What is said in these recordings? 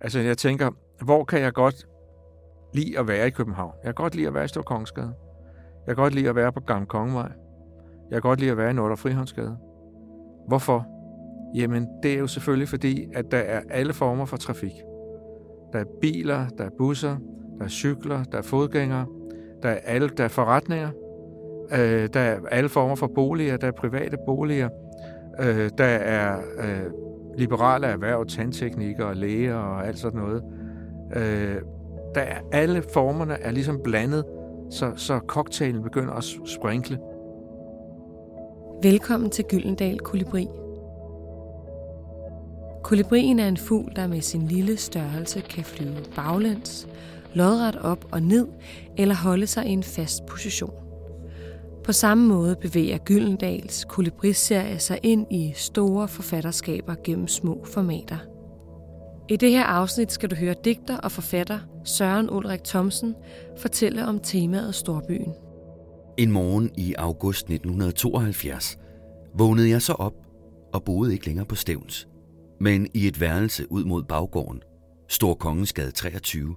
Altså, jeg tænker, hvor kan jeg godt lide at være i København? Jeg kan godt lide at være i Storkongensgade. Jeg kan godt lide at være på Gamle Kongevej. Jeg kan godt lide at være i Nordre Frihåndsgade. Hvorfor? Jamen, det er jo selvfølgelig fordi, at der er alle former for trafik. Der er biler, der er busser, der er cykler, der er fodgængere, der er, alle, der er forretninger, øh, der er alle former for boliger, der er private boliger, øh, der er øh, liberale erhverv, tandteknikere, læger og alt sådan noget. Øh, der er, alle formerne er ligesom blandet, så, så cocktailen begynder at sprinkle. Velkommen til Gyldendal Kolibri. Kolibrien er en fugl, der med sin lille størrelse kan flyve baglæns, lodret op og ned eller holde sig i en fast position. På samme måde bevæger Gyldendals kolibriserie sig ind i store forfatterskaber gennem små formater. I det her afsnit skal du høre digter og forfatter Søren Ulrik Thomsen fortælle om temaet Storbyen. En morgen i august 1972 vågnede jeg så op og boede ikke længere på Stævns, men i et værelse ud mod baggården, Stor Kongensgade 23.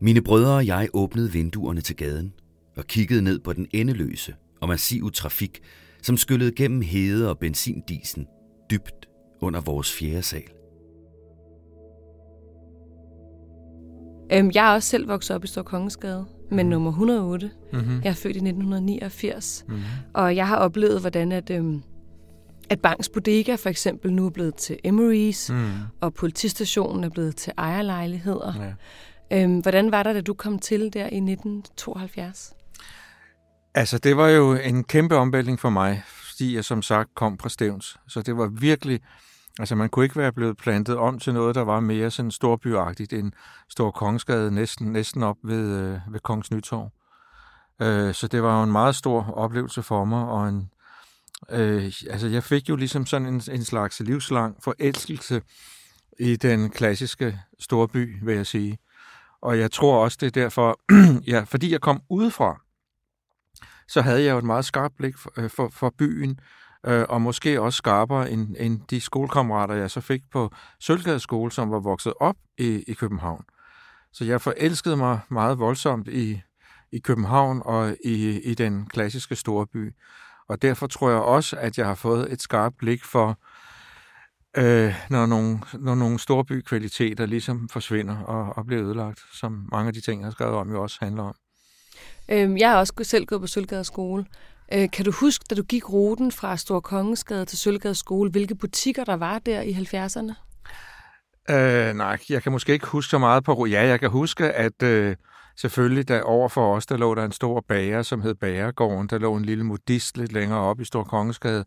Mine brødre og jeg åbnede vinduerne til gaden og kiggede ned på den endeløse og massive trafik, som skyllede gennem hede og benzindisen dybt under vores fjerde sal. Øhm, jeg er også selv vokset op i Stor Kongensgade, men mm. nummer 108. Mm-hmm. Jeg er født i 1989, mm-hmm. og jeg har oplevet, hvordan at, øhm, at Banks Bodega for eksempel nu er blevet til Emery's, mm. og politistationen er blevet til ejerlejligheder. Ja. Øhm, hvordan var det, da du kom til der i 1972? Altså, det var jo en kæmpe omvæltning for mig, fordi jeg som sagt kom fra Stævns. Så det var virkelig Altså man kunne ikke være blevet plantet om til noget, der var mere sådan storbyagtigt end Stor Kongsgade næsten, næsten op ved, øh, ved Kongens Nytorv. Øh, så det var jo en meget stor oplevelse for mig, og en, øh, altså jeg fik jo ligesom sådan en, en slags livslang forelskelse i den klassiske storby, vil jeg sige. Og jeg tror også, det er derfor, ja, fordi jeg kom udefra, så havde jeg jo et meget skarpt blik for, øh, for, for byen, øh, og måske også skarpere end, end de skolekammerater, jeg så fik på Sølvgade skole, som var vokset op i, i København. Så jeg forelskede mig meget voldsomt i, i København og i, i den klassiske storby. Og derfor tror jeg også, at jeg har fået et skarpt blik for, øh, når, nogle, når nogle storbykvaliteter ligesom forsvinder og, og bliver ødelagt, som mange af de ting, jeg har skrevet om, jo også handler om. Øhm, jeg har også selv gået på Sølvgade skole, Øh, kan du huske, da du gik ruten fra Stor Kongensgade til Sølvgade skole, hvilke butikker der var der i 70'erne? Øh, nej, jeg kan måske ikke huske så meget på... Ja, jeg kan huske, at øh, selvfølgelig der over for os, der lå der en stor bager, som hed Bagergården. Der lå en lille modist lidt længere op i Stor Kongensgade.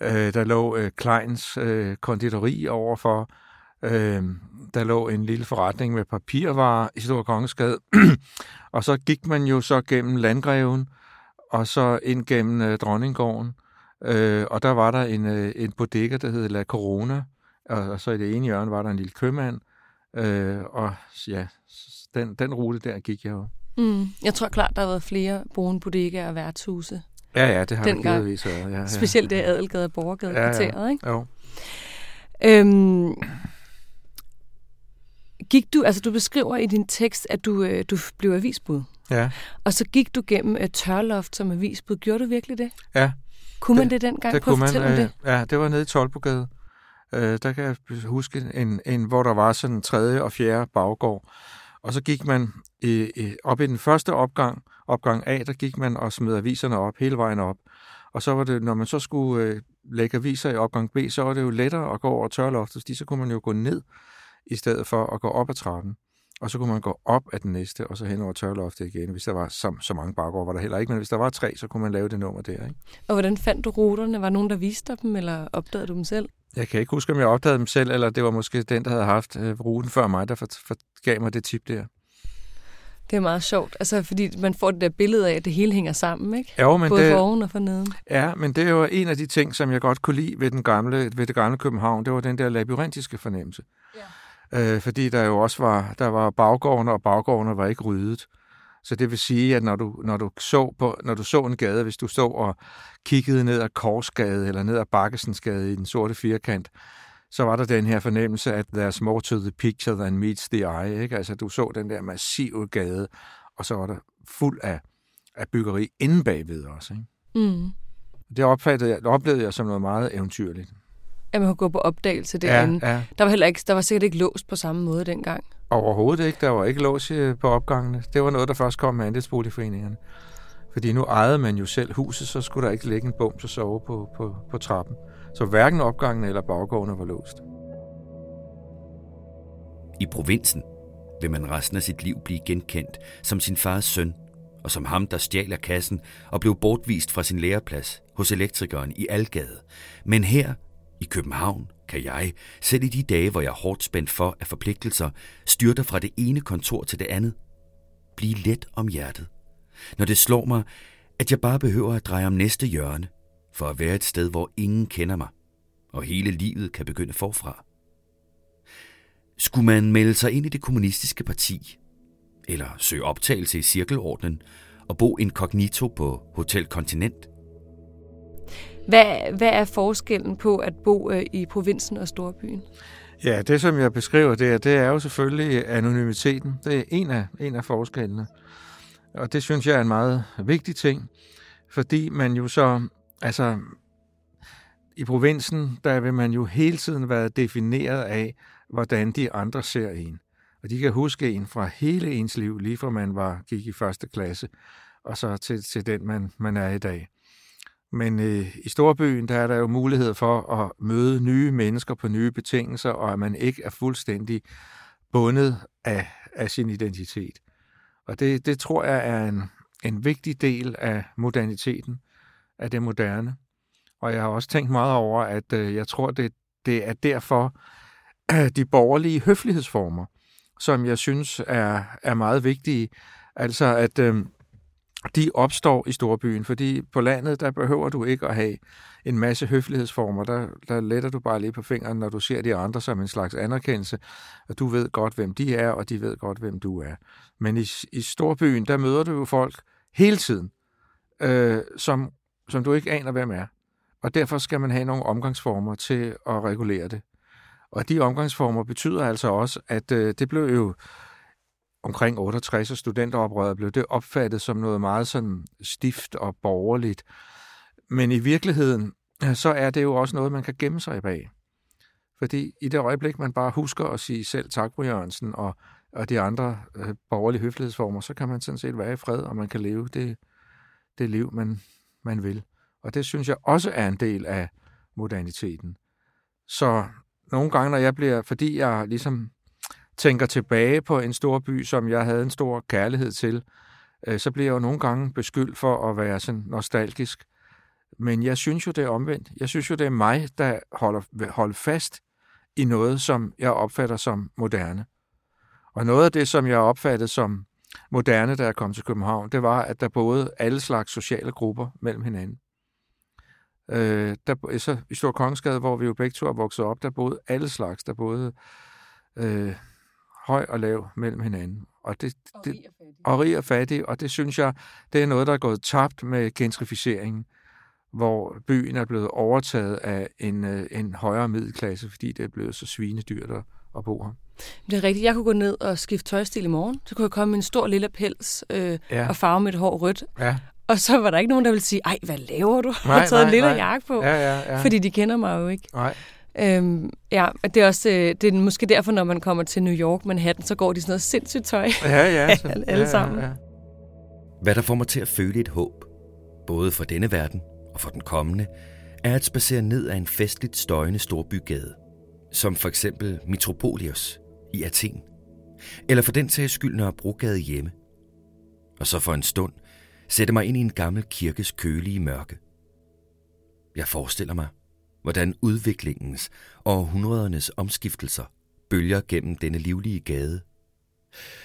Øh, der lå øh, Kleins øh, konditori overfor. Øh, der lå en lille forretning med papirvarer i Stor Kongensgade. og så gik man jo så gennem Landgreven, og så ind gennem øh, Dronninggården. Øh, og der var der en, øh, en bodega, der hed La Corona, og, og så i det ene hjørne var der en lille købmand, øh, og ja, den, den rute der gik jeg jo. Mm. Jeg tror klart, der har været flere brune bodegaer og værtshuse. Ja, ja, det har der givetvis været. Ja, ja. Specielt det Adelgade og Borgergade ja, ja. ikke? Jo. Øhm, gik du, altså du beskriver i din tekst, at du, øh, du blev avisbud. Ja. Og så gik du gennem et tørloft som avisbud. Gjorde du virkelig det? Ja. Kunne man det, det dengang? Det kunne man, øh, det. Ja, det var nede i Tolbogade. Øh, der kan jeg huske, en, en, hvor der var sådan en tredje og fjerde baggård. Og så gik man i, i, op i den første opgang, opgang A, der gik man og smed aviserne op, hele vejen op. Og så var det, når man så skulle øh, lægge aviser i opgang B, så var det jo lettere at gå over tørloftet, fordi så kunne man jo gå ned, i stedet for at gå op ad trappen og så kunne man gå op af den næste, og så hen over tørloftet igen. Hvis der var så, så mange baggård, var der heller ikke, men hvis der var tre, så kunne man lave det nummer der. Ikke? Og hvordan fandt du ruterne? Var nogen, der viste dem, eller opdagede du dem selv? Jeg kan ikke huske, om jeg opdagede dem selv, eller det var måske den, der havde haft øh, ruten før mig, der for, for, gav mig det tip der. Det er meget sjovt, altså fordi man får det der billede af, at det hele hænger sammen, ikke? Jo, men Både det, for oven og for neden. Ja, men det er jo en af de ting, som jeg godt kunne lide ved, den gamle, ved det gamle København. Det var den der labyrintiske fornemmelse. Ja øh, fordi der jo også var, der var baggårdene, og baggårdene var ikke ryddet. Så det vil sige, at når du, når du, så, på, når du så en gade, hvis du stod og kiggede ned ad Korsgade eller ned ad Bakkesensgade i den sorte firkant, så var der den her fornemmelse, at there's more to the picture than meets the eye. Ikke? Altså, du så den der massive gade, og så var der fuld af, af byggeri inde bagved også. Ikke? Mm. Det opfattede jeg, oplevede jeg som noget meget eventyrligt. At man kunne gå på opdagelse derinde. Ja, ja. Der, var heller ikke, der var sikkert ikke låst på samme måde dengang. Overhovedet ikke. Der var ikke lås øh, på opgangene. Det var noget, der først kom med andelsboligforeningerne. Fordi nu ejede man jo selv huset, så skulle der ikke ligge en bum til sove på, på, på trappen. Så hverken opgangen eller baggårdene var låst. I provinsen vil man resten af sit liv blive genkendt som sin fars søn, og som ham, der stjal af kassen og blev bortvist fra sin læreplads hos elektrikeren i Algade. Men her i København kan jeg, selv i de dage, hvor jeg er hårdt spændt for af forpligtelser, styrter fra det ene kontor til det andet, blive let om hjertet. Når det slår mig, at jeg bare behøver at dreje om næste hjørne, for at være et sted, hvor ingen kender mig, og hele livet kan begynde forfra. Skulle man melde sig ind i det kommunistiske parti, eller søge optagelse i cirkelordnen og bo inkognito på Hotel Kontinent? Hvad, hvad er forskellen på at bo øh, i provinsen og storbyen? Ja, det som jeg beskriver der, det er jo selvfølgelig øh, anonymiteten. Det er en af, en af forskellene. Og det synes jeg er en meget vigtig ting, fordi man jo så, altså i provinsen, der vil man jo hele tiden være defineret af, hvordan de andre ser en. Og de kan huske en fra hele ens liv, lige fra man var, gik i første klasse, og så til, til den, man, man er i dag. Men øh, i storbyen, der er der jo mulighed for at møde nye mennesker på nye betingelser, og at man ikke er fuldstændig bundet af, af sin identitet. Og det, det tror jeg er en, en vigtig del af moderniteten, af det moderne. Og jeg har også tænkt meget over, at øh, jeg tror, det, det er derfor, øh, de borgerlige høflighedsformer, som jeg synes er, er meget vigtige, altså at øh, de opstår i storbyen, fordi på landet, der behøver du ikke at have en masse høflighedsformer. Der, der letter du bare lige på fingeren, når du ser de andre som en slags anerkendelse, og du ved godt, hvem de er, og de ved godt, hvem du er. Men i, i storbyen, der møder du jo folk hele tiden, øh, som, som du ikke aner, hvem er. Og derfor skal man have nogle omgangsformer til at regulere det. Og de omgangsformer betyder altså også, at øh, det blev jo omkring 68 og studenteroprøret blev det opfattet som noget meget sådan stift og borgerligt. Men i virkeligheden, så er det jo også noget, man kan gemme sig bag. Fordi i det øjeblik, man bare husker at sige selv tak, på Jørgensen, og, og de andre øh, borgerlige høflighedsformer, så kan man sådan set være i fred, og man kan leve det, det liv, man, man vil. Og det synes jeg også er en del af moderniteten. Så nogle gange, når jeg bliver, fordi jeg ligesom tænker tilbage på en stor by, som jeg havde en stor kærlighed til, øh, så bliver jeg jo nogle gange beskyldt for at være sådan nostalgisk. Men jeg synes jo, det er omvendt. Jeg synes jo, det er mig, der holder, holder fast i noget, som jeg opfatter som moderne. Og noget af det, som jeg opfattede som moderne, da jeg kom til København, det var, at der boede alle slags sociale grupper mellem hinanden. Øh, der, så I Stor Kongensgade, hvor vi jo begge to er vokset op, der boede alle slags. Der boede øh, høj og lav mellem hinanden. Og, det, og, det, rig og, fattig. og rig og fattig. Og det synes jeg, det er noget, der er gået tabt med gentrificeringen, hvor byen er blevet overtaget af en, øh, en højere middelklasse, fordi det er blevet så svinedyrt at, at bo her. Det er rigtigt. Jeg kunne gå ned og skifte tøjstil i morgen. Så kunne jeg komme med en stor lille pels øh, ja. og farve mit hår rødt. Ja. Og så var der ikke nogen, der ville sige, ej, hvad laver du? Nej, har taget nej, en lille nej. jakke på. Ja, ja, ja. Fordi de kender mig jo ikke. Nej. Øhm, ja, det er også øh, det er måske derfor, når man kommer til New York, Manhattan, så går de sådan noget sindssygt tøj. Ja, ja. Så, alle, alle ja, sammen. Ja, ja. Hvad der får mig til at føle et håb, både for denne verden og for den kommende, er at spacere ned af en festligt støjende storbygade, som for eksempel Metropolios i Athen, eller for den sags skyld Nørrebrogade hjemme. Og så for en stund sætte mig ind i en gammel kirkes kølige mørke. Jeg forestiller mig, hvordan udviklingens og århundredernes omskiftelser bølger gennem denne livlige gade.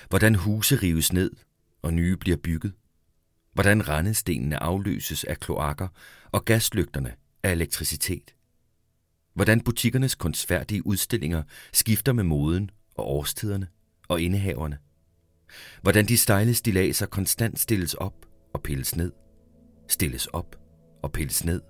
Hvordan huse rives ned og nye bliver bygget. Hvordan rendestenene afløses af kloakker og gaslygterne af elektricitet. Hvordan butikkernes kunstfærdige udstillinger skifter med moden og årstiderne og indehaverne. Hvordan de stejle stilaser konstant stilles op og pilles ned. Stilles op og pilles ned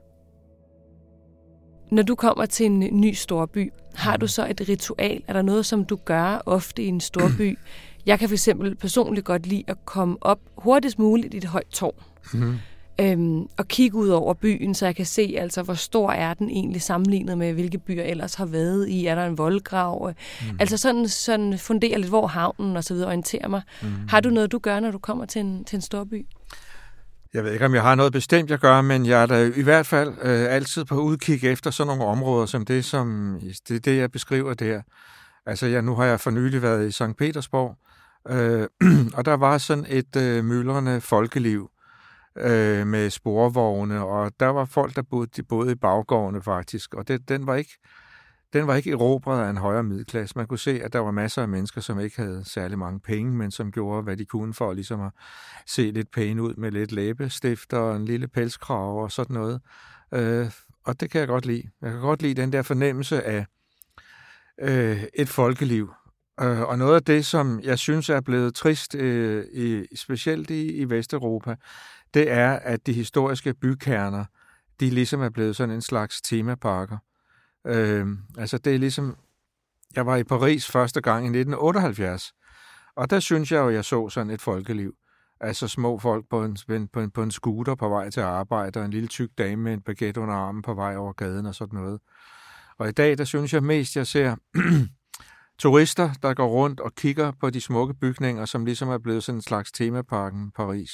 når du kommer til en ny storby, har du så et ritual? Er der noget, som du gør ofte i en storby? Jeg kan fx personligt godt lide at komme op hurtigst muligt i et højt tårn. Mm-hmm. Øhm, og kigge ud over byen, så jeg kan se, altså, hvor stor er den egentlig sammenlignet med, hvilke byer ellers har været i. Er der en voldgrav? Mm. Altså sådan, sådan fundere lidt, hvor havnen og så videre orienterer mig. Mm. Har du noget, du gør, når du kommer til en, til en storby? Jeg ved ikke, om jeg har noget bestemt, jeg gør, men jeg er da i hvert fald øh, altid på udkig efter sådan nogle områder, som det, som det, det jeg beskriver der. Altså, jeg, nu har jeg for nylig været i St. Petersborg, øh, og der var sådan et øh, myldrende folkeliv øh, med sporvogne, og der var folk, der boede, de boede i baggårdene faktisk, og det, den var ikke den var ikke erobret af en højere middelklasse. Man kunne se, at der var masser af mennesker, som ikke havde særlig mange penge, men som gjorde, hvad de kunne for ligesom at se lidt pæne ud med lidt læbestifter og en lille pelskrav og sådan noget. Øh, og det kan jeg godt lide. Jeg kan godt lide den der fornemmelse af øh, et folkeliv. Øh, og noget af det, som jeg synes er blevet trist, øh, i, specielt i, i Vesteuropa, det er, at de historiske bykerner, de ligesom er blevet sådan en slags temaparker. Øh, altså det er ligesom, jeg var i Paris første gang i 1978, og der synes jeg jo, jeg så sådan et folkeliv. Altså små folk på en, på en, på en scooter på vej til arbejde, og en lille tyk dame med en baguette under armen på vej over gaden og sådan noget. Og i dag, der synes jeg mest, jeg ser turister, der går rundt og kigger på de smukke bygninger, som ligesom er blevet sådan en slags temaparken Paris.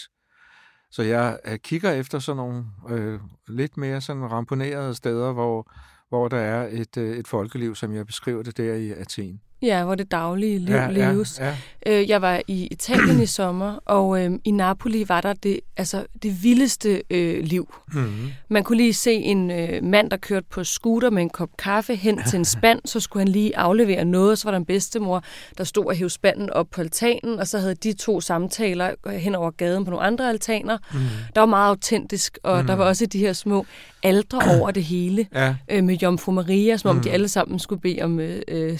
Så jeg, kigger efter sådan nogle øh, lidt mere sådan ramponerede steder, hvor, hvor der er et, øh, et folkeliv, som jeg beskriver det der i Athen. Ja, hvor det daglige liv ja, leves. Ja, ja. Øh, jeg var i Italien i sommer, og øh, i Napoli var der det, altså, det vildeste øh, liv. Mm-hmm. Man kunne lige se en øh, mand, der kørte på scooter med en kop kaffe hen til en spand, så skulle han lige aflevere noget, og så var der en bedstemor, der stod og hævde spanden op på altanen, og så havde de to samtaler hen over gaden på nogle andre altaner. Mm. Der var meget autentisk, og mm. der var også de her små aldre over det hele, ja. øh, med Jomfru Maria, som om mm. de alle sammen skulle bede om øh, øh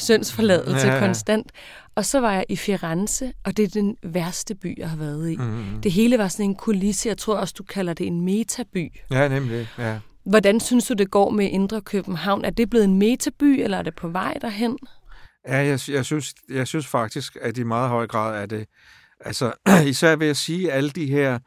syndsforladelse ja, ja. konstant. Og så var jeg i Firenze, og det er den værste by, jeg har været i. Mm. Det hele var sådan en kulisse, jeg tror også, du kalder det en metaby. Ja, nemlig, ja. Hvordan synes du, det går med Indre København? Er det blevet en metaby, eller er det på vej derhen? Ja, jeg, jeg, synes, jeg synes faktisk, at i meget høj grad er det, altså især vil jeg sige, alle de her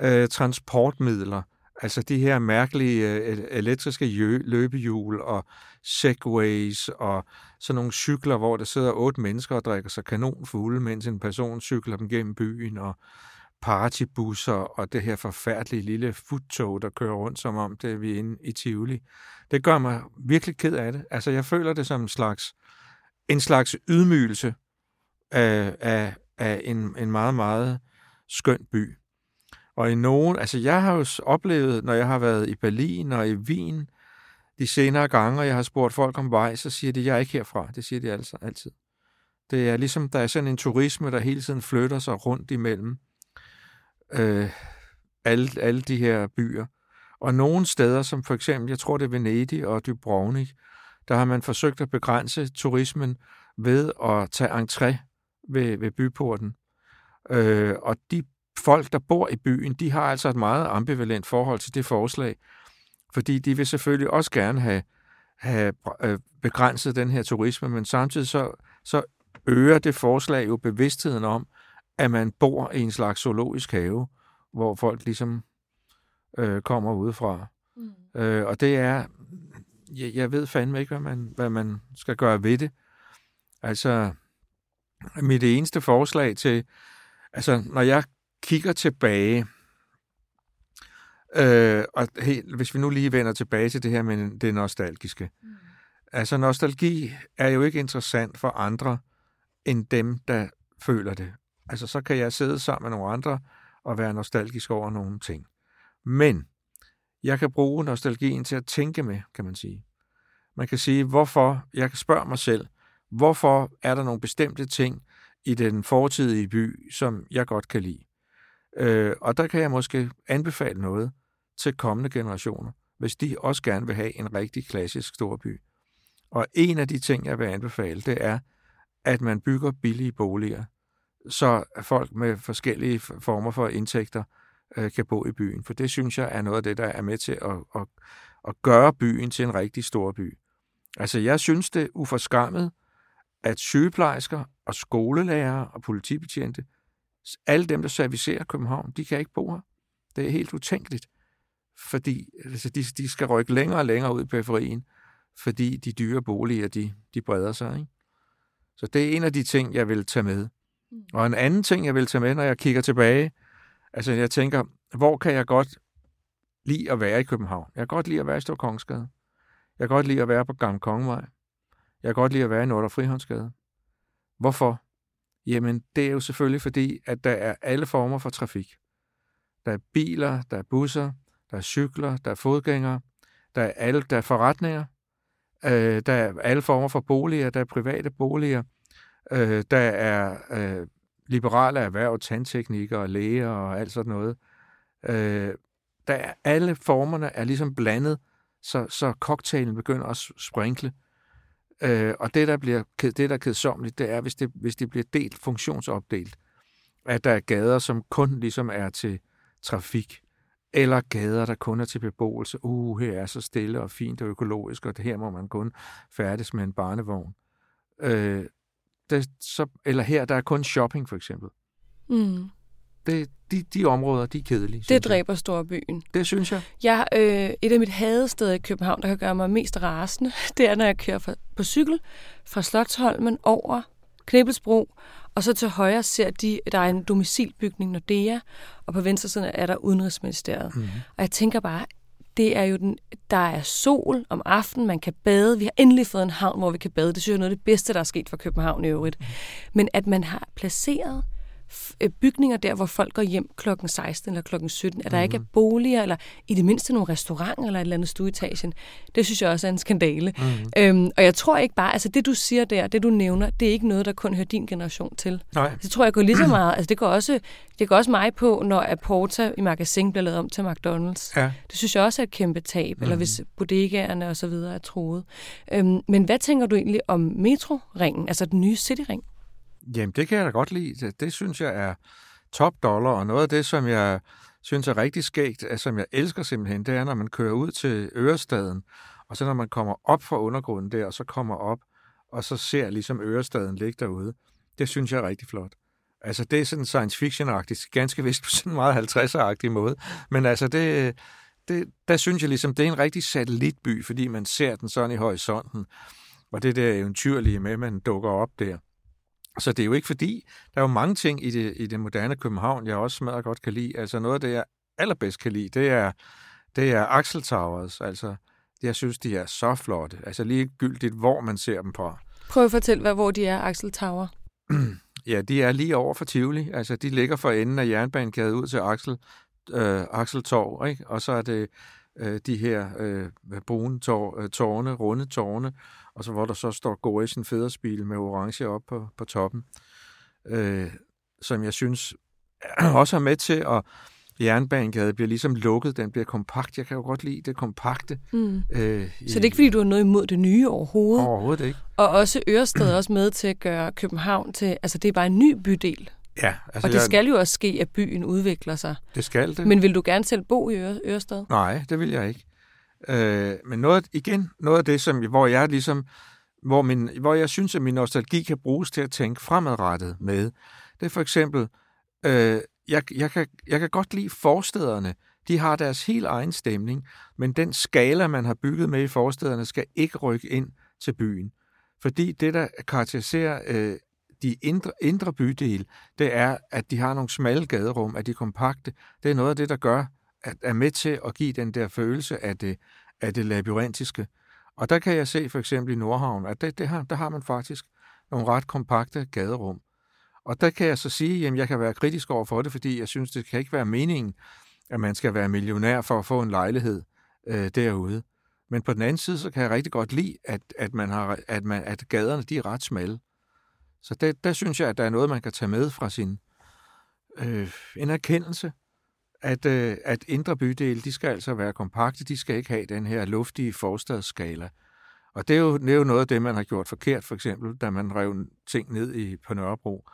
øh, transportmidler, Altså de her mærkelige øh, elektriske løbehjul og segways og sådan nogle cykler, hvor der sidder otte mennesker og drikker sig kanonfulde, mens en person cykler dem gennem byen og partybusser og det her forfærdelige lille futtog, der kører rundt, som om det er vi inde i Tivoli. Det gør mig virkelig ked af det. Altså jeg føler det som en slags, en slags ydmygelse af, af, af en, en meget, meget skøn by. Og i nogen, altså jeg har jo oplevet, når jeg har været i Berlin og i Wien de senere gange, og jeg har spurgt folk om vej, så siger de, jeg er ikke herfra. Det siger de altså altid. Det er ligesom, der er sådan en turisme, der hele tiden flytter sig rundt imellem øh, alle, alle de her byer. Og nogle steder, som for eksempel, jeg tror det er Venedig og Dubrovnik, der har man forsøgt at begrænse turismen ved at tage entré ved, ved byporten. Øh, og de folk, der bor i byen, de har altså et meget ambivalent forhold til det forslag, fordi de vil selvfølgelig også gerne have, have øh, begrænset den her turisme, men samtidig så, så øger det forslag jo bevidstheden om, at man bor i en slags zoologisk have, hvor folk ligesom øh, kommer udefra. Mm. Øh, og det er, jeg, jeg ved fandme ikke, hvad man, hvad man skal gøre ved det. Altså, mit eneste forslag til, altså, når jeg kigger tilbage, øh, og helt, hvis vi nu lige vender tilbage til det her med det nostalgiske. Mm. Altså, nostalgi er jo ikke interessant for andre end dem, der føler det. Altså, så kan jeg sidde sammen med nogle andre og være nostalgisk over nogle ting. Men jeg kan bruge nostalgien til at tænke med, kan man sige. Man kan sige, hvorfor, jeg kan spørge mig selv, hvorfor er der nogle bestemte ting i den fortidige by, som jeg godt kan lide? Øh, og der kan jeg måske anbefale noget til kommende generationer, hvis de også gerne vil have en rigtig klassisk storby. Og en af de ting, jeg vil anbefale, det er, at man bygger billige boliger, så folk med forskellige former for indtægter øh, kan bo i byen. For det synes jeg er noget af det, der er med til at, at, at gøre byen til en rigtig stor by. Altså, jeg synes det er uforskammet, at sygeplejersker og skolelærere og politibetjente, alle dem, der servicerer København, de kan ikke bo her. Det er helt utænkeligt, fordi altså, de, de skal rykke længere og længere ud i periferien, fordi de dyre boliger, de, de breder sig. Ikke? Så det er en af de ting, jeg vil tage med. Og en anden ting, jeg vil tage med, når jeg kigger tilbage, altså jeg tænker, hvor kan jeg godt lide at være i København? Jeg kan godt lide at være i Storkongsgade. Jeg kan godt lide at være på Gamle Kongevej. Jeg kan godt lide at være i Nordre Frihavnsgade. Hvorfor? Jamen, det er jo selvfølgelig fordi, at der er alle former for trafik. Der er biler, der er busser, der er cykler, der er fodgængere, der er, alle, der er forretninger, øh, der er alle former for boliger, der er private boliger, øh, der er øh, liberale erhverv, tandteknikere og læger og alt sådan noget. Øh, der er, alle formerne er ligesom blandet, så, så cocktailen begynder at sprinkle. Øh, Øh, og det, der bliver det, der er kedsomligt, det er, hvis det, hvis det bliver delt, funktionsopdelt, at der er gader, som kun ligesom er til trafik, eller gader, der kun er til beboelse. Uh, her er så stille og fint og økologisk, og her må man kun færdes med en barnevogn. Øh, det, så, eller her, der er kun shopping, for eksempel. Mm. Det, de, de områder, de er kedelige. Det dræber storbyen. Det synes jeg. jeg øh, et af mit hadesteder i København, der kan gøre mig mest rasende, det er, når jeg kører på cykel fra Slottholmen over Knebelsbro, og så til højre ser de, der er en domicilbygning Nordea, og på venstre side er der Udenrigsministeriet. Mm-hmm. Og jeg tænker bare, det er jo den, der er sol om aftenen, man kan bade. Vi har endelig fået en havn, hvor vi kan bade. Det synes jeg er noget af det bedste, der er sket for København i øvrigt. Mm. Men at man har placeret bygninger der, hvor folk går hjem klokken 16 eller klokken 17, at der mm. ikke er mhm. boliger, eller i det mindste nogle restauranter eller et eller andet stueetagen. Det synes jeg også er en skandale. Mm. Øhm, og jeg tror ikke bare, altså det du siger der, det du nævner, det er ikke noget, der kun hører din generation til. Nej. Det tror jeg går lige så meget, altså det går også, det går også mig på, når Aporta i magasin bliver lavet om til McDonald's. Ja. Det synes jeg også er et kæmpe tab, mm. eller mhm. hvis bodegaerne og så videre er troet. Øhm, men hvad tænker du egentlig om metroringen, altså den nye cityring? Jamen, det kan jeg da godt lide. Det, det synes jeg er top dollar, og noget af det, som jeg synes er rigtig skægt, som jeg elsker simpelthen, det er, når man kører ud til Ørestaden, og så når man kommer op fra undergrunden der, og så kommer op, og så ser ligesom Ørestaden ligge derude. Det synes jeg er rigtig flot. Altså, det er sådan science fiction-agtigt, ganske vist på sådan en meget 50'er-agtig måde. Men altså, det, det, der synes jeg ligesom, det er en rigtig satellitby, fordi man ser den sådan i horisonten. Og det der eventyrlige med, at man dukker op der. Så det er jo ikke fordi, der er jo mange ting i det, i det moderne København, jeg også smadret godt kan lide. Altså noget af det, jeg allerbedst kan lide, det er, det er Axel Towers. Altså, jeg synes, de er så flotte. Altså ligegyldigt, hvor man ser dem på. Prøv at fortælle, hvor de er, Axel Tower. ja, de er lige over for Tivoli. Altså, de ligger for enden af jernbanekædet ud til Axel, øh, Axel Torv, ikke? Og så er det øh, de her øh, brune tår, øh, tårne, runde tårne, og så hvor der så står Gorisen Federspil med orange op på, på toppen, øh, som jeg synes også er med til at jernbanegade bliver ligesom lukket, den bliver kompakt. Jeg kan jo godt lide det kompakte. Mm. Øh, så det er ikke, fordi du har noget imod det nye overhovedet? Overhovedet ikke. Og også Ørested er også med til at gøre København til, altså det er bare en ny bydel. Ja. Altså og det jeg, skal jo også ske, at byen udvikler sig. Det skal det. Men vil du gerne selv bo i Ørested? Nej, det vil jeg ikke. Øh, men noget, igen, noget af det, som, hvor jeg ligesom, hvor, min, hvor jeg synes, at min nostalgi kan bruges til at tænke fremadrettet med, det er for eksempel, øh, jeg, jeg, kan, jeg kan godt lide forstederne. De har deres helt egen stemning, men den skala, man har bygget med i forstederne, skal ikke rykke ind til byen. Fordi det, der karakteriserer øh, de indre, indre bydele, det er, at de har nogle smalle gaderum, at de er kompakte. Det er noget af det, der gør, at er med til at give den der følelse af det, af det labyrintiske. Og der kan jeg se for eksempel i Nordhavn, at det, det har, der har man faktisk nogle ret kompakte gaderum. Og der kan jeg så sige, at jeg kan være kritisk over for det, fordi jeg synes, det kan ikke være meningen, at man skal være millionær for at få en lejlighed øh, derude. Men på den anden side, så kan jeg rigtig godt lide, at, at, man har, at, man, at gaderne de er ret smalle. Så der, der synes jeg, at der er noget, man kan tage med fra sin øh, en erkendelse, at, øh, at indre bydele, de skal altså være kompakte, de skal ikke have den her luftige forstadsskala. Og det er, jo, det er jo noget af det, man har gjort forkert, for eksempel, da man rev ting ned i, på Nørrebro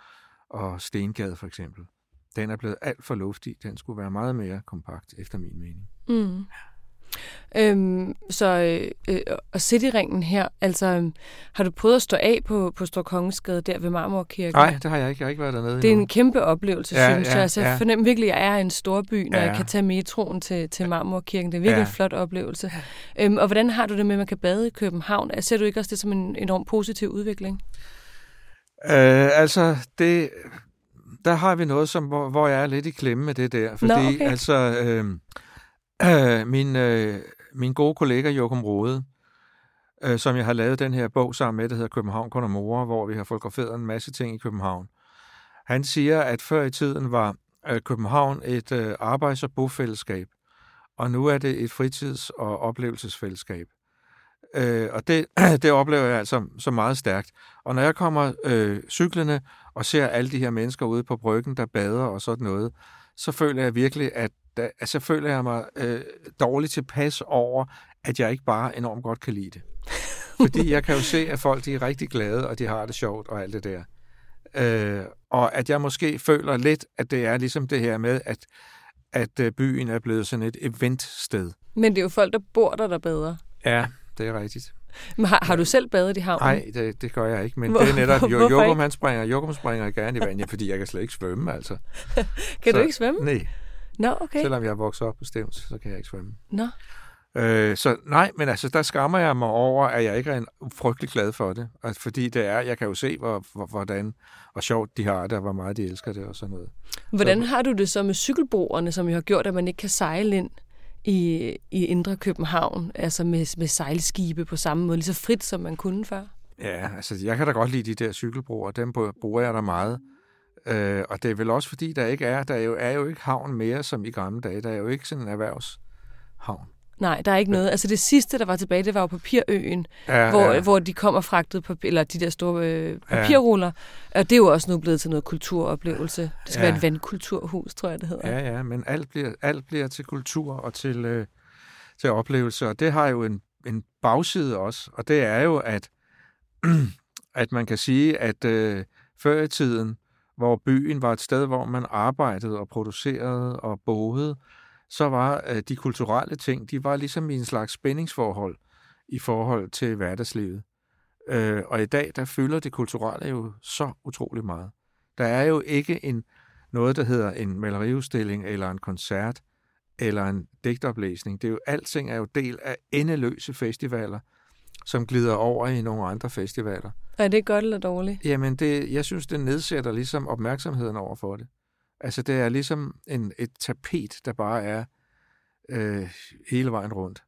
og Stengade for eksempel. Den er blevet alt for luftig. Den skulle være meget mere kompakt, efter min mening. Mm. Øhm, så øh, øh, og Cityringen her, altså øh, har du prøvet at stå af på, på Stor Kongensgade der ved Marmorkirken? Nej, det har jeg ikke. Jeg har ikke været dernede Det er endnu. en kæmpe oplevelse, Ja, synes ja, jeg. Altså, jeg ja. fornemmer virkelig, at jeg er i en stor by, når Ja. jeg kan tage metroen til, til Marmorkirken. Det er virkelig Ja. en flot oplevelse. Øhm, og hvordan har du det med, at man kan bade i København? Altså, Ser du ikke også det som en enorm positiv udvikling? Øh, altså, det, der har vi noget, som, hvor, hvor jeg er lidt i klemme med det der. Fordi, okay. altså, øh, øh, min, øh, min gode kollega Jokum Rode, øh, som jeg har lavet den her bog sammen med, der hedder København kun mor, hvor vi har fotograferet en masse ting i København. Han siger, at før i tiden var øh, København et øh, arbejds- og bofællesskab, og nu er det et fritids- og oplevelsesfællesskab. Øh, og det, det oplever jeg altså så meget stærkt. Og når jeg kommer øh, cyklerne og ser alle de her mennesker ude på bryggen, der bader og sådan noget, så føler jeg virkelig, at der, altså, føler jeg mig øh, dårligt tilpas over, at jeg ikke bare enormt godt kan lide det. Fordi jeg kan jo se, at folk de er rigtig glade, og de har det sjovt og alt det der. Øh, og at jeg måske føler lidt, at det er ligesom det her med, at, at øh, byen er blevet sådan et eventsted. Men det er jo folk, der bor der, der bader. Ja, det er rigtigt. Men har, har du selv badet i havnen? Nej, det, det gør jeg ikke, men Hvor- det er netop, jo, Jokum han springer, Jokum springer gerne i vandet, fordi jeg kan slet ikke svømme, altså. Kan så, du ikke svømme? Nej, Nå, okay. selvom jeg er vokset op på Stevns, så kan jeg ikke svømme. Nå. Øh, så nej, men altså, der skammer jeg mig over, at jeg ikke er en frygtelig glad for det. Altså, fordi det er, jeg kan jo se, hvor, hvor, hvordan, hvor sjovt de har det, og hvor meget de elsker det og sådan noget. Hvordan har du det så med cykelbroerne, som jo har gjort, at man ikke kan sejle ind i, i Indre København, altså med, med sejlskibe på samme måde, lige så frit, som man kunne før? Ja, altså, jeg kan da godt lide de der cykelbroer, dem bruger jeg da meget. Øh, og det er vel også fordi, der ikke er, der er jo, er jo ikke havn mere, som i gamle dage. Der er jo ikke sådan en erhvervshavn. Nej, der er ikke noget. Altså det sidste, der var tilbage, det var jo Papirøen, Ja, hvor, ja. hvor de kom og fragtede papir, eller de der store øh, papirruller. Og det er jo også nu blevet til noget kulturoplevelse. Det skal Ja. være et vandkulturhus, tror jeg, det hedder. Ja, ja, men alt bliver, alt bliver til kultur og til, øh, til oplevelse, og det har jo en, en bagside også, og det er jo, at, at man kan sige, at øh, før i tiden, hvor byen var et sted, hvor man arbejdede og producerede og boede, så var øh, de kulturelle ting, de var ligesom i en slags spændingsforhold i forhold til hverdagslivet. Øh, og i dag, der fylder det kulturelle jo så utrolig meget. Der er jo ikke en, noget, der hedder en maleriudstilling, eller en koncert, eller en digtoplæsning. Det er jo, alting er jo del af endeløse festivaler, som glider over i nogle andre festivaler. Er det godt eller dårligt? Jamen, det, jeg synes, det nedsætter ligesom opmærksomheden over for det. Altså, det er ligesom en, et tapet, der bare er øh, hele vejen rundt.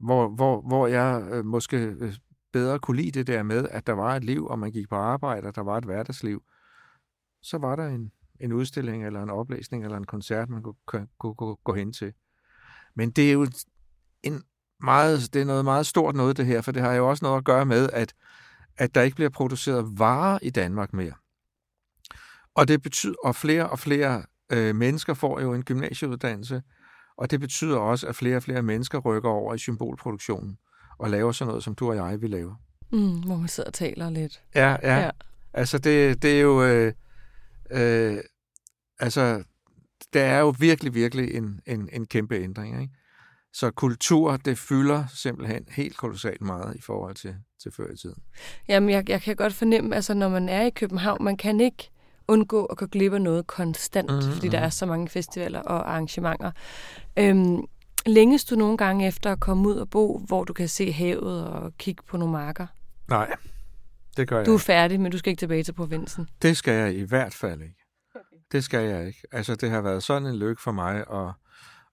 Hvor, hvor, hvor jeg øh, måske øh, bedre kunne lide det der med, at der var et liv, og man gik på arbejde, og der var et hverdagsliv. Så var der en, en udstilling, eller en oplæsning, eller en koncert, man kunne, kunne, kunne, kunne gå hen til. Men det er jo en meget, det er noget meget stort noget, det her, for det har jo også noget at gøre med, at, at der ikke bliver produceret varer i Danmark mere. Og det betyder, og flere og flere øh, mennesker får jo en gymnasieuddannelse, og det betyder også, at flere og flere mennesker rykker over i symbolproduktionen og laver sådan noget, som du og jeg vil lave. Mm, hvor man sidder og taler lidt. Ja, ja. Ja. Altså, det, det er jo... Øh, øh, altså, der er jo virkelig, virkelig en, en, en kæmpe ændring, ikke? Så kultur, det fylder simpelthen helt kolossalt meget i forhold til, til før i tiden. Jamen, jeg, jeg kan godt fornemme, altså når man er i København, man kan ikke undgå at gå glip af noget konstant, Mhm, mm, fordi der er så mange festivaler og arrangementer. Øhm, længes du nogle gange efter at komme ud og bo, hvor du kan se havet og kigge på nogle marker? Nej, det gør jeg Du er færdig, men du skal ikke tilbage til provinsen. Det skal jeg i hvert fald ikke. Det skal jeg ikke. Altså, det har været sådan en lykke for mig at,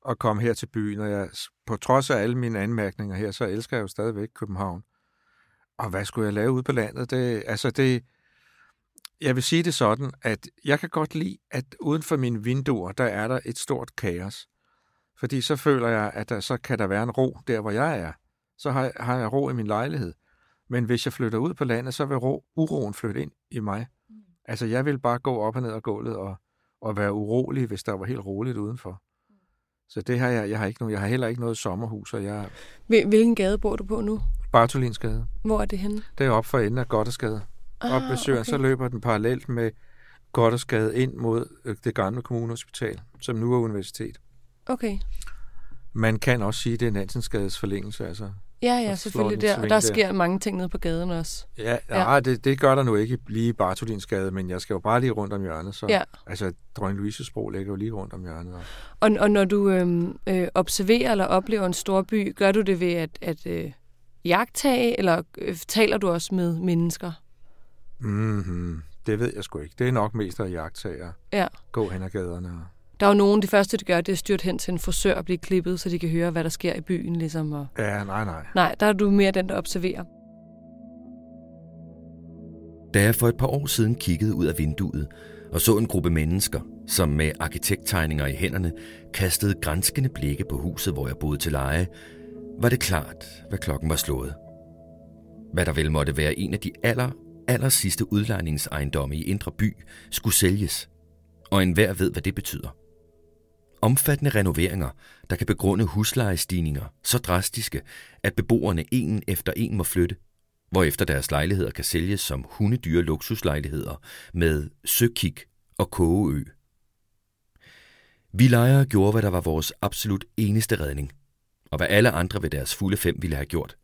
at komme her til byen, og jeg, på trods af alle mine anmærkninger her, så elsker jeg jo stadigvæk København. Og hvad skulle jeg lave ude på landet? Det, altså, det, jeg vil sige det sådan, at jeg kan godt lide, at uden for mine vinduer, der er der et stort kaos. Fordi så føler jeg, at der, så kan der være en ro der, hvor jeg er. Så har, har jeg ro i min lejlighed. Men hvis jeg flytter ud på landet, så vil ro, uroen flytte ind i mig. Altså, jeg vil bare gå op og ned ad gulvet og, og være urolig, hvis der var helt roligt udenfor. Så det har jeg, jeg har ikke nogen, jeg har heller ikke noget sommerhus, og jeg Hvil- Hvilken gade bor du på nu? Bartolinsgade. Hvor er det henne? Det er op for enden af Gothersgade. Op ved søen, så løber den parallelt med Gothersgade ind mod øh, det gamle kommunehospital, som nu er universitet. Okay. Man kan også sige, at det er Nansenskades forlængelse. Altså. Ja, ja, selvfølgelig der. Og der der. sker mange ting nede på gaden også. Ja, Ja. ja. Det, det gør der nu ikke lige Bartolinsgade, men jeg skal jo bare lige rundt om hjørnet. Så, Ja. Altså, Dronning Louises bro ligger jo lige rundt om hjørnet. Og, Og, og når du øhm, øh, observerer eller oplever en stor by, gør du det ved at, at øh, jagtage, eller øh, taler du også med mennesker? Mm-hmm, det ved jeg sgu ikke. Det er nok mest af jagttager. Ja. Gå hen ad gaderne. Der er jo nogen, det første de gør, det er at styrte hen til en frisør og blive klippet, så de kan høre, hvad der sker i byen. Ligesom, og... ja, nej, nej. Nej, der er du mere den, der observerer. Da jeg for et par år siden kiggede ud af vinduet og så en gruppe mennesker, som med arkitekttegninger i hænderne kastede grænskende blikke på huset, hvor jeg boede til leje, var det klart, hvad klokken var slået. Hvad der vel måtte være en af de aller, aller sidste udlejningsejendomme i Indre By, skulle sælges. Og enhver ved, hvad det betyder. Omfattende renoveringer, der kan begrunde huslejestigninger så drastiske, at beboerne en efter en må flytte, hvorefter deres lejligheder kan sælges som hundedyre luksuslejligheder med søkik og kogeø. Vi lejere gjorde, hvad der var vores absolut eneste redning, og hvad alle andre ved deres fulde fem ville have gjort.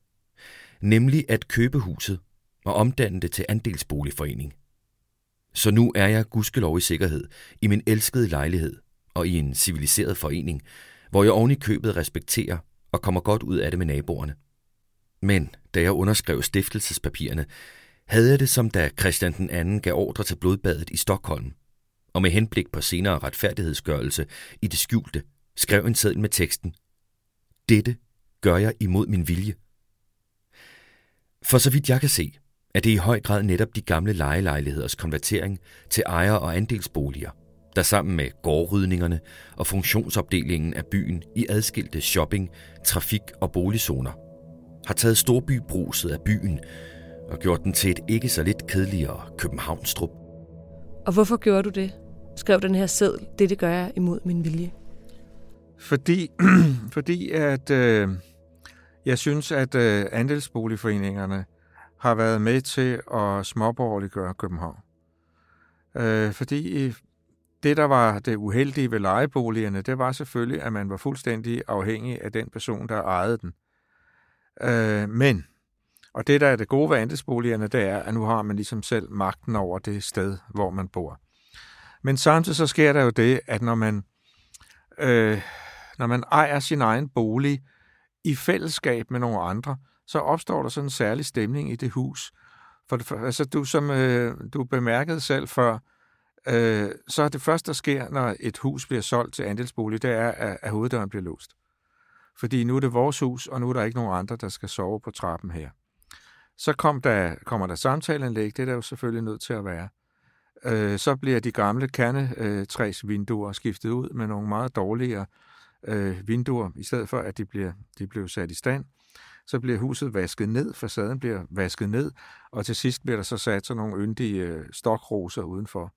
Nemlig at købe huset og omdanne det til andelsboligforening. Så nu er jeg gudskelov i sikkerhed i min elskede lejlighed og i en civiliseret forening, hvor jeg oven i købet respekterer og kommer godt ud af det med naboerne. Men da jeg underskrev stiftelsespapirerne, havde jeg det som da Christian den anden gav ordre til blodbadet i Stockholm, og med henblik på senere retfærdighedsgørelse i det skjulte, skrev en seddel med teksten Dette gør jeg imod min vilje. For så vidt jeg kan se, er det i høj grad netop de gamle lejelejligheders konvertering til ejer- og andelsboliger, der sammen med gårdrydningerne og funktionsopdelingen af byen i adskilte shopping, trafik- og boligzoner, har taget storbybruset af byen og gjort den til et ikke så lidt kedeligere Københavnstrup. Og hvorfor gjorde du det? Skrev den her seddel, det det gør jeg imod min vilje. Fordi, fordi at øh, jeg synes, at øh, andelsboligforeningerne har været med til at småborgerliggøre København. Øh, fordi det, der var det uheldige ved lejeboligerne, det var selvfølgelig, at man var fuldstændig afhængig af den person, der ejede den. Øh, men, og det, der er det gode ved andelsboligerne, det er, at nu har man ligesom selv magten over det sted, hvor man bor. Men samtidig så sker der jo det, at når man, øh, når man ejer sin egen bolig i fællesskab med nogle andre, så opstår der sådan en særlig stemning i det hus. For, for altså du, som øh, du bemærkede selv før, øh, så er det første, der sker, når et hus bliver solgt til andelsbolig, det er, at, at hoveddøren bliver låst. Fordi nu er det vores hus, og nu er der ikke nogen andre, der skal sove på trappen her. Så kom der, kommer der samtaleanlæg, det er der jo selvfølgelig nødt til at være. Øh, så bliver de gamle kernetræs vinduer skiftet ud med nogle meget dårligere øh, vinduer, i stedet for at de bliver, de bliver sat i stand. Så bliver huset vasket ned, facaden bliver vasket ned, og til sidst bliver der så sat sådan nogle yndige øh, stokroser udenfor,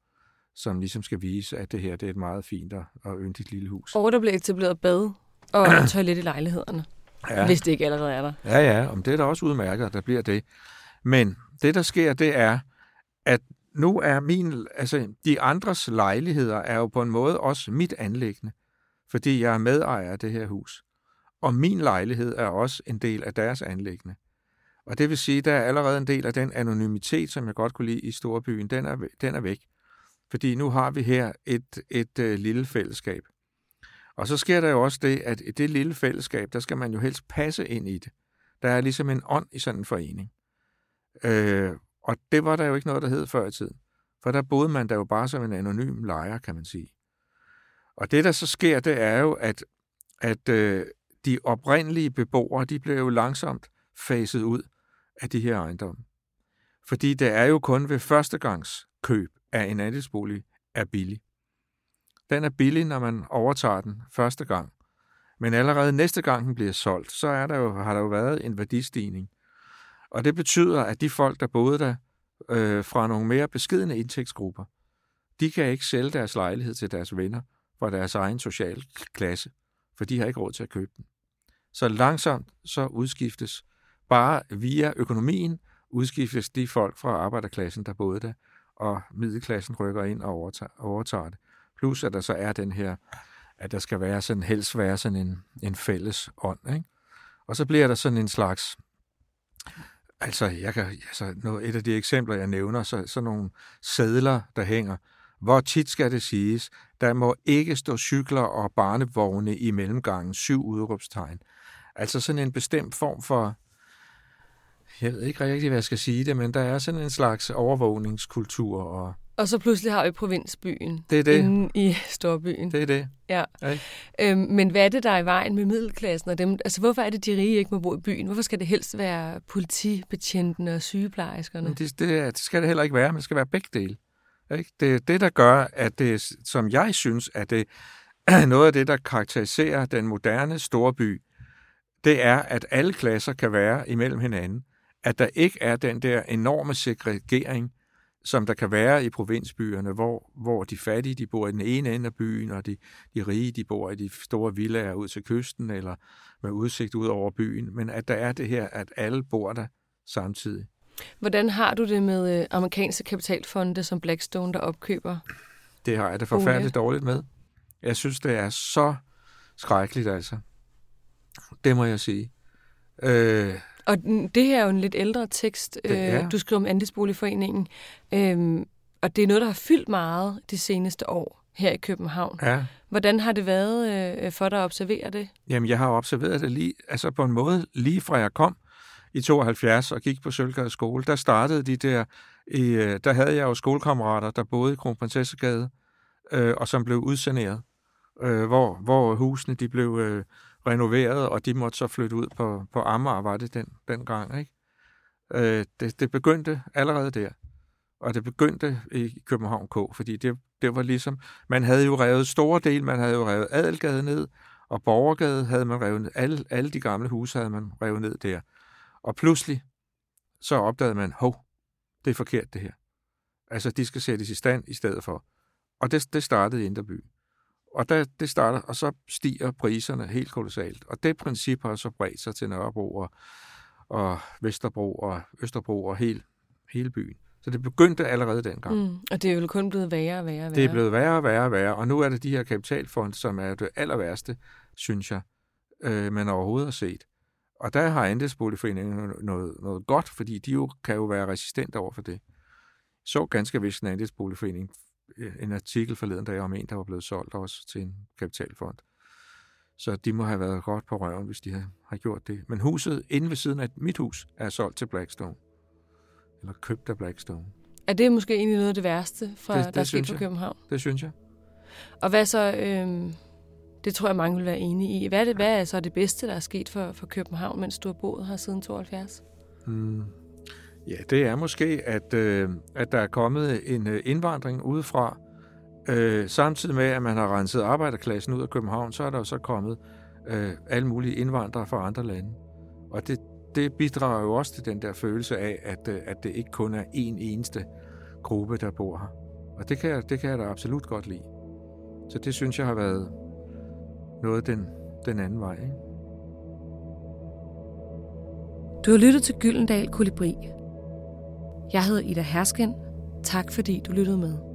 som ligesom skal vise, at det her det er et meget fint og, yndigt lille hus. Og der blev etableret bad og toilet i lejlighederne, ja. hvis det ikke allerede er der. Ja, ja, om det er da også udmærket, at der bliver det. Men det, der sker, det er, at nu er min, altså de andres lejligheder er jo på en måde også mit anlæggende, fordi jeg er medejer af det her hus. Og min lejlighed er også en del af deres anlæggende. Og det vil sige, der er allerede en del af den anonymitet, som jeg godt kunne lide i Storbyen, den er, den er væk. Fordi nu har vi her et, et, et øh, lille fællesskab. Og så sker der jo også det, at i det lille fællesskab, der skal man jo helst passe ind i det. Der er ligesom en ånd i sådan en forening. Øh, og det var der jo ikke noget, der hed før i tiden. For der boede man der jo bare som en anonym lejer, kan man sige. Og det, der så sker, det er jo, at, at øh, de oprindelige beboere, de blev jo langsomt faset ud af de her ejendomme. Fordi det er jo kun ved førstegangs køb af en andelsbolig er billig. Den er billig, når man overtager den første gang. Men allerede næste gang den bliver solgt, så er der jo, har der jo været en værdistigning. Og det betyder, at de folk, der boede der øh, fra nogle mere beskidende indtægtsgrupper, de kan ikke sælge deres lejlighed til deres venner fra deres egen sociale klasse, for de har ikke råd til at købe den. Så langsomt så udskiftes, bare via økonomien, udskiftes de folk fra arbejderklassen, der boede der, og middelklassen rykker ind og overtager, overtager det. Plus at der så er den her at der skal være sådan, helst være sådan en, en fælles ånd. Ikke? Og så bliver der sådan en slags, altså, jeg kan, altså noget, et af de eksempler, jeg nævner, så, sådan nogle sædler, der hænger. Hvor tit skal det siges, der må ikke stå cykler og barnevogne i mellemgangen, syv udråbstegn. Altså sådan en bestemt form for, jeg ved ikke rigtig, hvad jeg skal sige det, men der er sådan en slags overvågningskultur. Og, og så pludselig har vi provinsbyen det er det. inde i storbyen. Det er det. Ja. Øhm, men hvad er det, der er i vejen med middelklassen og dem? Altså, hvorfor er det, de rige ikke må bo i byen? Hvorfor skal det helst være politibetjentene og sygeplejerskerne? Men det, det, det skal det heller ikke være, men det skal være begge dele. Ikke? Det er det, der gør, at det, som jeg synes, at det er noget af det, der karakteriserer den moderne storby, det er, at alle klasser kan være imellem hinanden. At der ikke er den der enorme segregering, som der kan være i provinsbyerne, hvor, hvor de fattige de bor i den ene ende af byen, og de, de rige de bor i de store villaer ud til kysten, eller med udsigt ud over byen. Men at der er det her, at alle bor der samtidig. Hvordan har du det med øh, amerikanske kapitalfonde som Blackstone, der opkøber? Det har jeg det forfærdeligt dårligt med. Jeg synes, det er så skrækkeligt, altså. Det må jeg sige. Øh, og det her er jo en lidt ældre tekst, øh, du skriver om Andelsboligforeningen, øh, og det er noget, der har fyldt meget de seneste år her i København. Ja. Hvordan har det været øh, for dig at observere det? Jamen, jeg har observeret det lige, altså på en måde lige fra jeg kom i 72 og gik på Sølvgade skole, der startede de der, i, øh, der havde jeg jo skolekammerater, der boede i Kronprinsessegade, øh, og som blev udsaneret, øh, hvor, hvor husene de blev øh, renoveret, og de måtte så flytte ud på, på Amager, var det den, den gang. Ikke? Øh, det, det begyndte allerede der, og det begyndte i København K, fordi det, det var ligesom, man havde jo revet store del, man havde jo revet Adelgade ned, og Borgergade havde man revet ned, alle, alle de gamle huse havde man revet ned der. Og pludselig, så opdagede man, hov, det er forkert det her. Altså, de skal sættes i stand i stedet for. Og det, det startede i Inderby. Og der, det starter, og så stiger priserne helt kolossalt. Og det princip har så bredt sig til Nørrebro og, og Vesterbro og Østerbro og hele, hele byen. Så det begyndte allerede dengang. Mm, og det er jo kun blevet værre og værre og værre. Det er blevet værre og værre og værre. Og nu er det de her kapitalfond, som er det aller værste, synes jeg, øh, man overhovedet har set. Og der har andelsboligforeningen noget, noget godt, fordi de jo kan jo være resistente over for det. Så ganske vist en andelsboligforening Øh, en artikel forleden dag om en, der var blevet solgt også til en kapitalfond. Så de må have været godt på røven, hvis de har gjort det. Men huset inde ved siden af mit hus er solgt til Blackstone. Eller købt af Blackstone. Er det måske egentlig noget af det værste, fra, det, det der er sket på København? Det synes jeg. Og hvad så, øh, det tror jeg mange vil være enige i. Hvad er, det, hvad er så det bedste, der er sket for, for København, mens du har boet her siden 72? Mm. Ja, det er måske, at, øh, at der er kommet en øh, indvandring udefra. Øh, samtidig med, at man har renset arbejderklassen ud af København, så er der jo så kommet øh, alle mulige indvandrere fra andre lande. Og det, det bidrager jo også til den der følelse af, at, øh, at det ikke kun er én eneste gruppe, der bor her. Og det kan, det kan jeg da absolut godt lide. Så det synes jeg har været noget den, den anden vej. Ikke? Du har lyttet til Gyldendal Kolibri, jeg hedder Ida Hersken. Tak fordi du lyttede med.